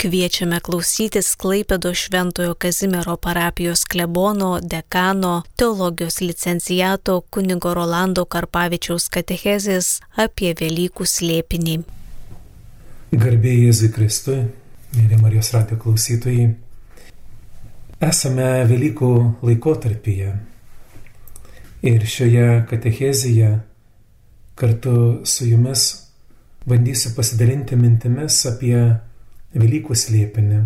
Kviečiame klausytis Klaipėdo Šventojo Kazimiero parapijos klebono, dekano, teologijos licencijato kunigo Rolando Karpavičiaus katechezės apie Velykų slėpinį. Garbėjai Jėzui Kristui, mėly Marijos radio klausytojai, esame Velykų laikotarpyje ir šioje katechezėje kartu su jumis bandysiu pasidalinti mintimis apie Velykų slėpinį,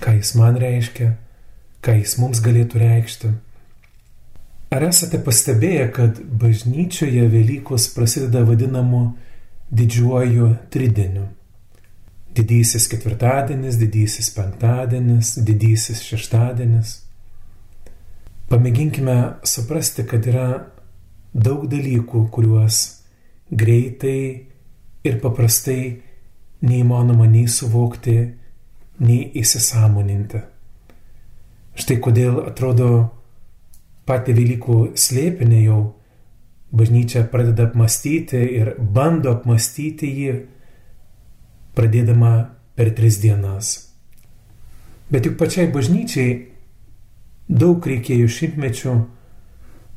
ką jis man reiškia, ką jis mums galėtų reikšti. Ar esate pastebėję, kad bažnyčioje Velykos prasideda vadinamu didžiuoju trideniu? Didysis ketvirtadienis, didysis penktadienis, didysis šeštadienis. Pamėginkime suprasti, kad yra daug dalykų, kuriuos greitai ir paprastai neįmanoma nei suvokti, nei įsisamoninti. Štai kodėl atrodo patį Velykų slėpinį jau bažnyčia pradeda apmastyti ir bando apmastyti jį, pradėdama per tris dienas. Bet juk pačiai bažnyčiai daug reikėjo šimtmečių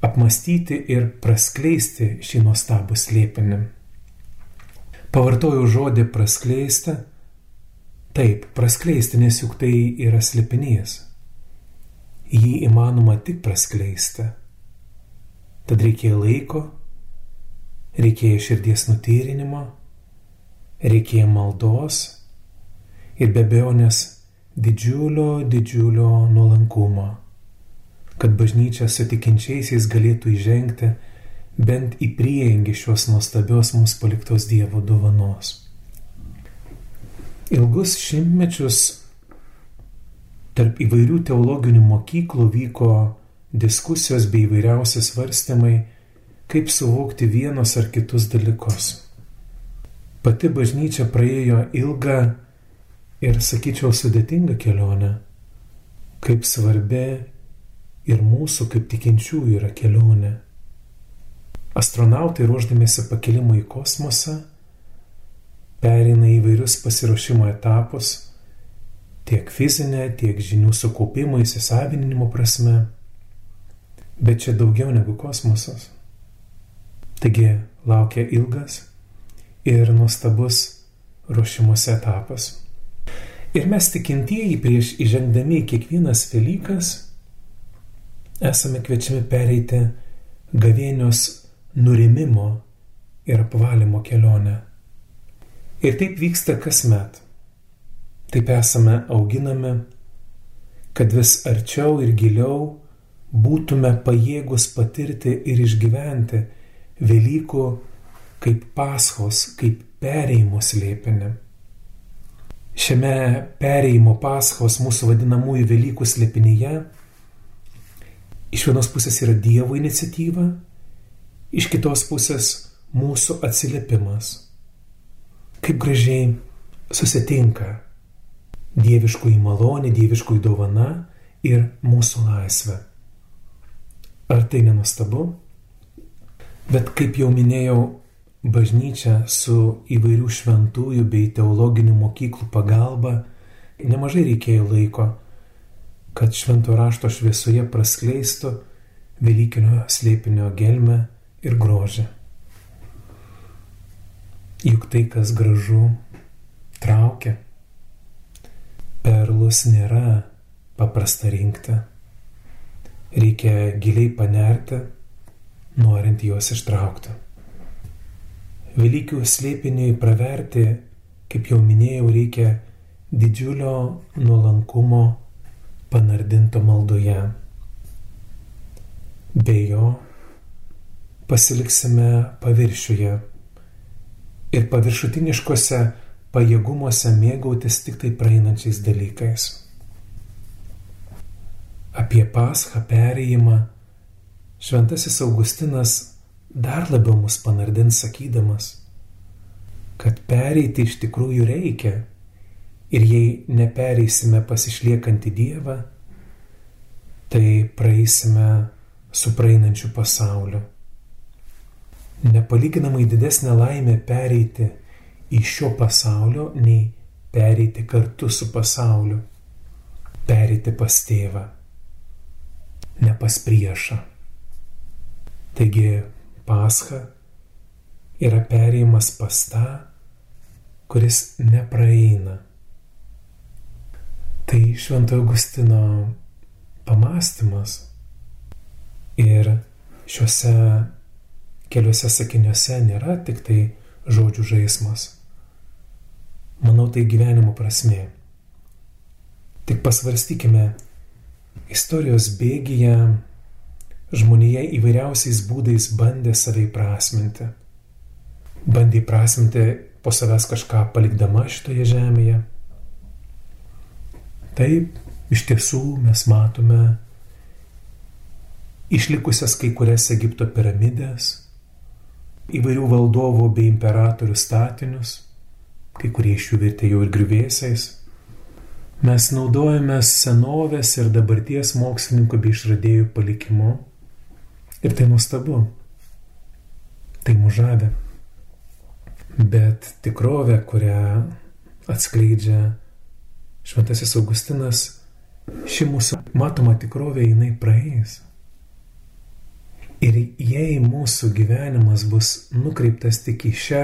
apmastyti ir praskleisti šį nuostabų slėpinį. Pavartojau žodį praskleisti. Taip, praskleisti, nes juk tai yra slėpinys. Jį įmanoma tik praskleisti. Tad reikėjo laiko, reikėjo širdies nutyrinimo, reikėjo maldos ir be abejonės didžiulio, didžiulio nuolankumo, kad bažnyčia su tikinčiaisiais galėtų įžengti bent į prieingį šios nuostabios mums paliktos Dievo dovanos. Ilgus šimtmečius tarp įvairių teologinių mokyklų vyko diskusijos bei įvairiausi svarstymai, kaip suvokti vienus ar kitus dalykus. Pati bažnyčia praėjo ilgą ir, sakyčiau, sudėtingą kelionę, kaip svarbi ir mūsų kaip tikinčiųjų yra kelionė. Astronautai ruoždamėsi pakilimui į kosmosą perina įvairius pasiruošimo etapus tiek fizinė, tiek žinių sukaupimo įsisavinimo prasme, bet čia daugiau negu kosmosas. Taigi laukia ilgas ir nuostabus ruošimuose etapas. Ir mes tikintieji prieš įžengdami į kiekvienas Velykas esame kviečiami pereiti gavėnios nurimimo ir apvalymo kelionę. Ir taip vyksta kasmet. Taip esame auginami, kad vis arčiau ir giliau būtume pajėgus patirti ir išgyventi Velykų kaip paschos, kaip pereimo slėpinį. Šiame pereimo paschos mūsų vadinamųjų Velykų slėpinyje iš vienos pusės yra Dievo iniciatyva, iš kitos pusės mūsų atsiliepimas. Kaip gražiai susitinka dieviškųjų malonė, dieviškųjų dovana ir mūsų laisvė. Ar tai nenustabu? Bet kaip jau minėjau, bažnyčia su įvairių šventųjų bei teologinių mokyklų pagalba nemažai reikėjo laiko, kad švento rašto šviesoje praskleistų Velykinio slėpinio gelmę ir grožį. Juk tai, kas gražu, traukia. Perlus nėra paprasta rinkti. Reikia giliai panerti, norint juos ištraukti. Velykių slėpiniui praverti, kaip jau minėjau, reikia didžiulio nuolankumo panardinto maldoje. Be jo pasiliksime paviršiuje. Ir paviršutiniškose pajėgumuose mėgautis tik tai praeinančiais dalykais. Apie paschą perėjimą šventasis Augustinas dar labiau mus panardins sakydamas, kad pereiti iš tikrųjų reikia. Ir jei nepereisime pasišliekantį Dievą, tai praeisime su praeinančiu pasauliu nepalyginamai didesnė laimė pereiti iš šio pasaulio, nei pereiti kartu su pasauliu, pereiti pas tėvą, ne pas priešą. Taigi pascha yra pereimas pas tą, kuris nepraeina. Tai Švento Augustino pamastymas ir šiuose keliuose sakiniuose nėra tik tai žodžių žaismas. Manau, tai gyvenimo prasme. Tik pasvarstykime, istorijos bėgyje žmonėje įvairiausiais būdais bandė savai prasminti. Bandė prasminti po savęs kažką palikdama šitoje žemėje. Taip, iš tiesų mes matome išlikusias kai kurias Egipto piramidės, įvairių valdovų bei imperatorių statinius, kai kurie iš jų virtė jau ir grįvėsiais. Mes naudojame senovės ir dabarties mokslininkų bei išradėjų palikimu. Ir tai nuostabu. Tai mužavė. Bet tikrovė, kurią atskleidžia Šventasis Augustinas, ši mūsų matoma tikrovė, jinai praeis. Ir jei mūsų gyvenimas bus nukreiptas tik į šią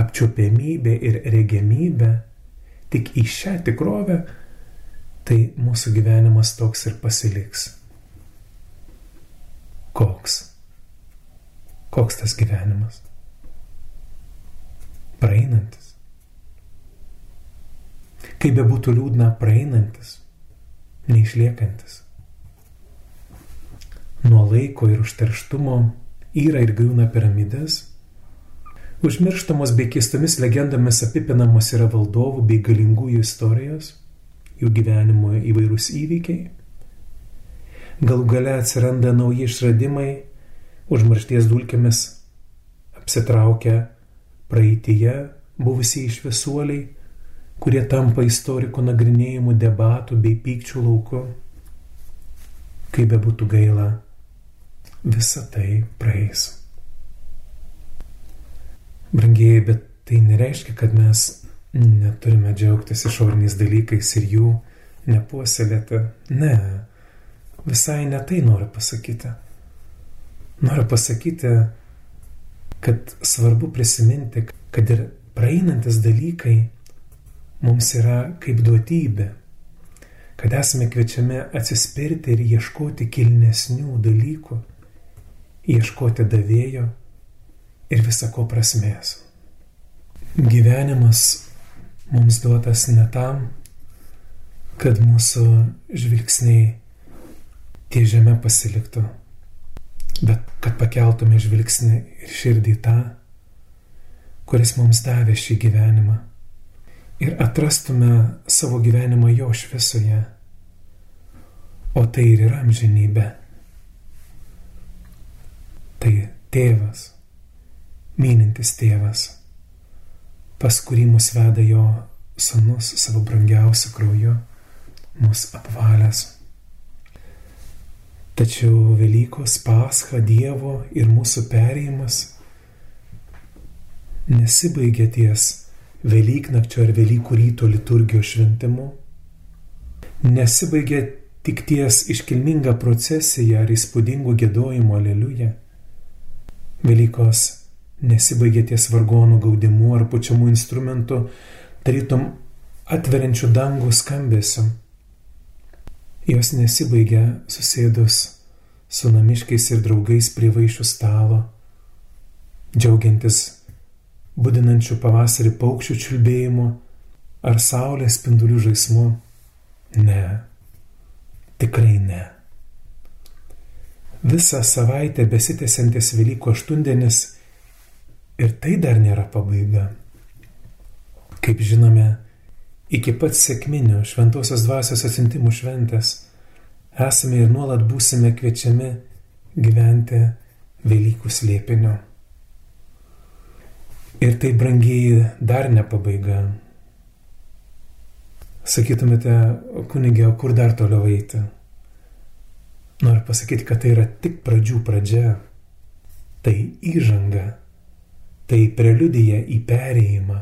apčiopiamybę ir regiamybę, tik į šią tikrovę, tai mūsų gyvenimas toks ir pasiliks. Koks? Koks tas gyvenimas? Praeinantis. Kaip be būtų liūdna, praeinantis, neišliekantis nuo laiko ir užterštumo yra ir griūna piramidės, užmirštamos bei keistomis legendomis apipinamos yra valdovų bei galingųjų istorijos, jų gyvenimo įvairūs įvykiai. Galų gale atsiranda nauji išradimai, užmaršties dulkėmis apsitraukia praeitįje buvusiai išvisuoliai, kurie tampa istoriko nagrinėjimų debatų bei pykčių lauku. Kaip be būtų gaila, visa tai praeis. Brangieji, bet tai nereiškia, kad mes neturime džiaugtis išoriniais dalykais ir jų nepuoselėti. Ne, visai ne tai noriu pasakyti. Noriu pasakyti, kad svarbu prisiminti, kad ir praeinantis dalykai mums yra kaip duotybė, kad esame kviečiami atsispirti ir ieškoti kilnesnių dalykų ieškoti davėjo ir visako prasmės. Gyvenimas mums duotas ne tam, kad mūsų žvilgsniai tie žemė pasiliktų, bet kad pakeltume žvilgsnį ir širdį tą, kuris mums davė šį gyvenimą. Ir atrastume savo gyvenimą jo šviesoje, o tai ir yra amžinybė tai tėvas, mylintis tėvas, pas kurį mus veda jo sanus savo brangiausiu krauju, mus apvalęs. Tačiau Velykos pascha Dievo ir mūsų perėjimas nesibaigia ties Velyknakčio ar Velykų ryto liturgijos šventimu, nesibaigia tik ties iškilminga procesija ar įspūdingu gėdojimu aleliuja Velykos nesibaigia ties vargonų gaudimu ar pučiamų instrumentų, tarytum atveriančių dangų skambesiu. Jos nesibaigia susėdus su namiškiais ir draugais prie vaišių stalo, džiaugiantis būdinančių pavasarį paukščių čiulbėjimu ar saulės spindulių žaismu. Ne, tikrai ne. Visą savaitę besitęsiantis Velykų aštuondienis ir tai dar nėra pabaiga. Kaip žinome, iki pat sėkminio šventosios dvasios atsintimų šventės esame ir nuolat būsime kviečiami gyventi Velykų slėpiniu. Ir tai brangiai dar ne pabaiga. Sakytumėte, kunigė, kur dar toliau eiti? Noriu pasakyti, kad tai yra tik pradžių pradžia. Tai įžanga, tai preliudija į perėjimą,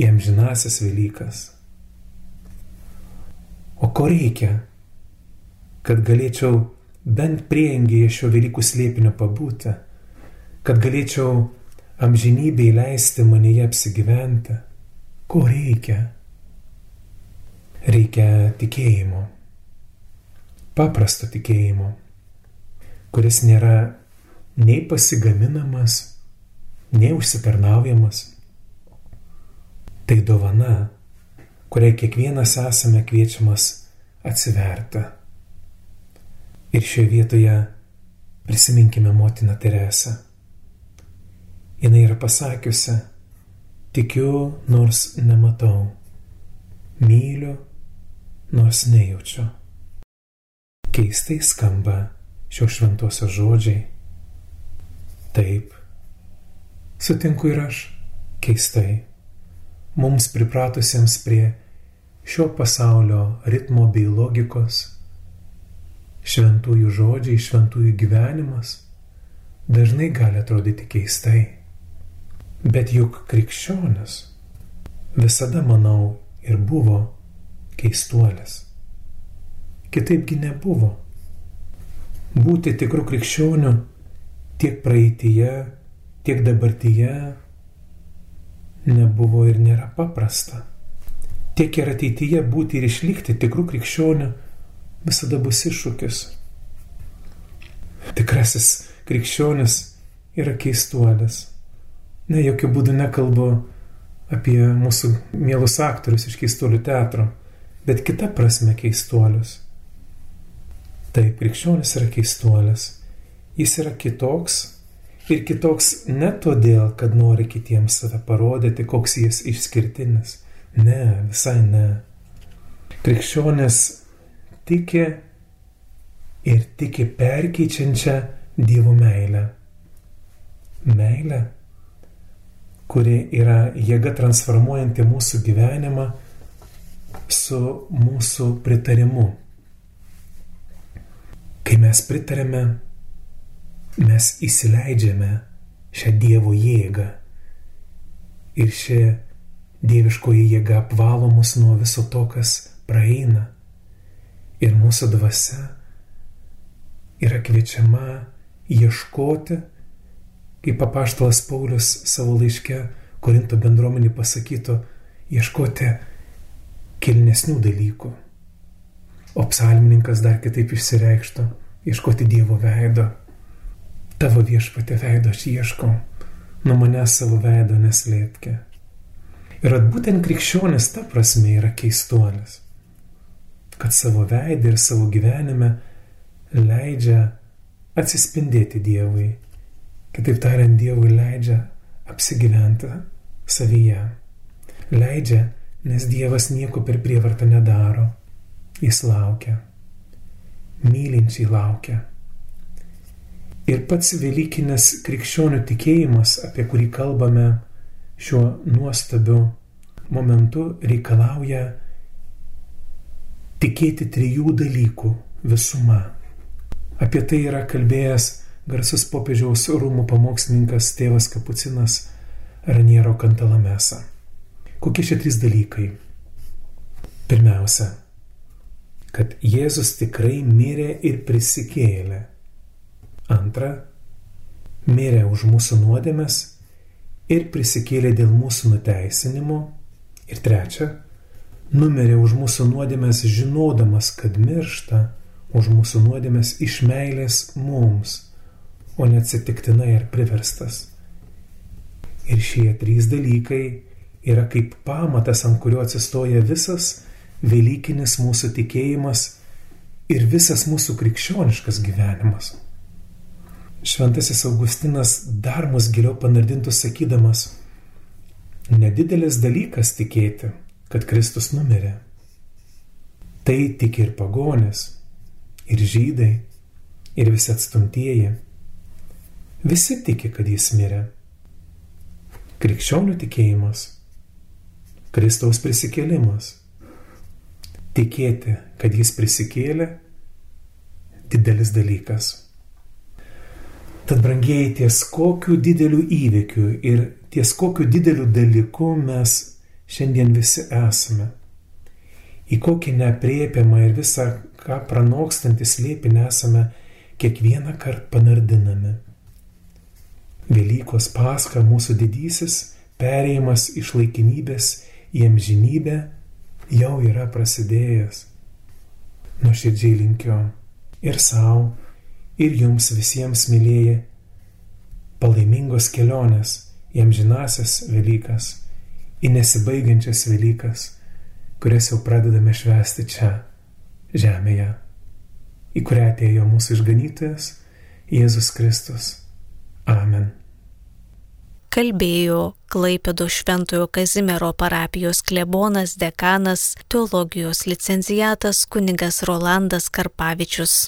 į amžinasias Velykas. O ko reikia, kad galėčiau bent priengėje šio Velykų slėpinio pabūti, kad galėčiau amžinybėj leisti manyje apsigyventi? Ko reikia? Reikia tikėjimo. Paprasto tikėjimo, kuris nėra nei pasigaminamas, nei užsitarnaujamas. Tai dovana, kuriai kiekvienas esame kviečiamas atsiverti. Ir šioje vietoje prisiminkime motiną Teresą. Jis yra pasakiusi, tikiu nors nematau, myliu nors nejaučiu. Keistai skamba šios šventosios žodžiai. Taip, sutinku ir aš, keistai, mums pripratusiems prie šio pasaulio ritmo bei logikos, šventųjų žodžiai, šventųjų gyvenimas dažnai gali atrodyti keistai. Bet juk krikščionis visada, manau, ir buvo keistuolis. Kitaipgi nebuvo. Būti tikrų krikščionių tiek praeitie, tiek dabartyje nebuvo ir nėra paprasta. Tiek ir ateityje būti ir išlikti tikrų krikščionių visada bus iššūkis. Tikrasis krikščionis yra keistuolis. Ne, jokių būdų nekalbu apie mūsų mielus aktorius iš keistuolių teatro, bet kita prasme keistuolius. Taip, krikščionis yra keistuolis. Jis yra kitoks ir kitoks ne todėl, kad nori kitiems save parodyti, koks jis išskirtinis. Ne, visai ne. Krikščionis tiki ir tiki perkeičiančią Dievo meilę. Meilė, kuri yra jėga transformuojanti mūsų gyvenimą su mūsų pritarimu. Kai mes pritarėme, mes įsileidžiame šią Dievo jėgą. Ir ši dieviškoji jėga apvalo mus nuo viso to, kas praeina. Ir mūsų dvasia yra kviečiama ieškoti, kaip papaštalas Paulius savo laiške Korinto bendruomenį pasakytų, ieškoti kilnesnių dalykų. O psalmininkas dar kitaip išsireikštų - ieškoti Dievo veido. Tavo viešpatė veido aš ieškau, nuo manęs savo veido neslėpkė. Ir būtent krikščionis ta prasme yra keistuolis, kad savo veidą ir savo gyvenime leidžia atsispindėti Dievui. Kitaip tariant, Dievui leidžia apsigyventi savyje. Leidžia, nes Dievas nieko per prievartą nedaro Jis laukia, mylinčiai laukia. Ir pats Velykinis krikščionių tikėjimas, apie kurį kalbame šiuo nuostabiu momentu, reikalauja tikėti trijų dalykų visuma. Apie tai yra kalbėjęs garsus popiežiaus rūmų pamokslininkas tėvas Kapucinas Raniero Kantalamesa. Kokie šie trys dalykai? Pirmiausia, kad Jėzus tikrai mirė ir prisikėlė. Antra, mirė už mūsų nuodėmes ir prisikėlė dėl mūsų nuteisinimo. Ir trečia, numirė už mūsų nuodėmes žinodamas, kad miršta už mūsų nuodėmes iš meilės mums, o neatsitiktinai ar priverstas. Ir šie trys dalykai yra kaip pamatas, ant kurio atsistoja visas Velykinis mūsų tikėjimas ir visas mūsų krikščioniškas gyvenimas. Šventasis Augustinas dar mus giliau panardintų sakydamas, nedidelis dalykas tikėti, kad Kristus numirė. Tai tik ir pagonis, ir žydai, ir visi atstumtieji. Visi tiki, kad jis mirė. Krikščionių tikėjimas, Kristaus prisikėlimas tikėti, kad jis prisikėlė, didelis dalykas. Tad, brangiai, ties kokiu dideliu įvykiu ir ties kokiu dideliu dalyku mes šiandien visi esame. Į kokį nepriepiamą ir visą ką pranokstantį slėpinį esame kiekvieną kartą panardinami. Velykos paska mūsų didysis perėjimas iš laikinybės į amžinybę jau yra prasidėjęs. Nuoširdžiai linkiu ir savo, ir jums visiems mylėjai palaimingos kelionės į amžinasias Velykas, į nesibaigiančias Velykas, kurias jau pradedame švęsti čia, žemėje, į kurią atėjo mūsų išganytojas Jėzus Kristus. Amen. Kalbėjo Klaipėdo Šventojo Kazimiero parapijos klebonas dekanas, teologijos licencijatas kunigas Rolandas Karpavičius.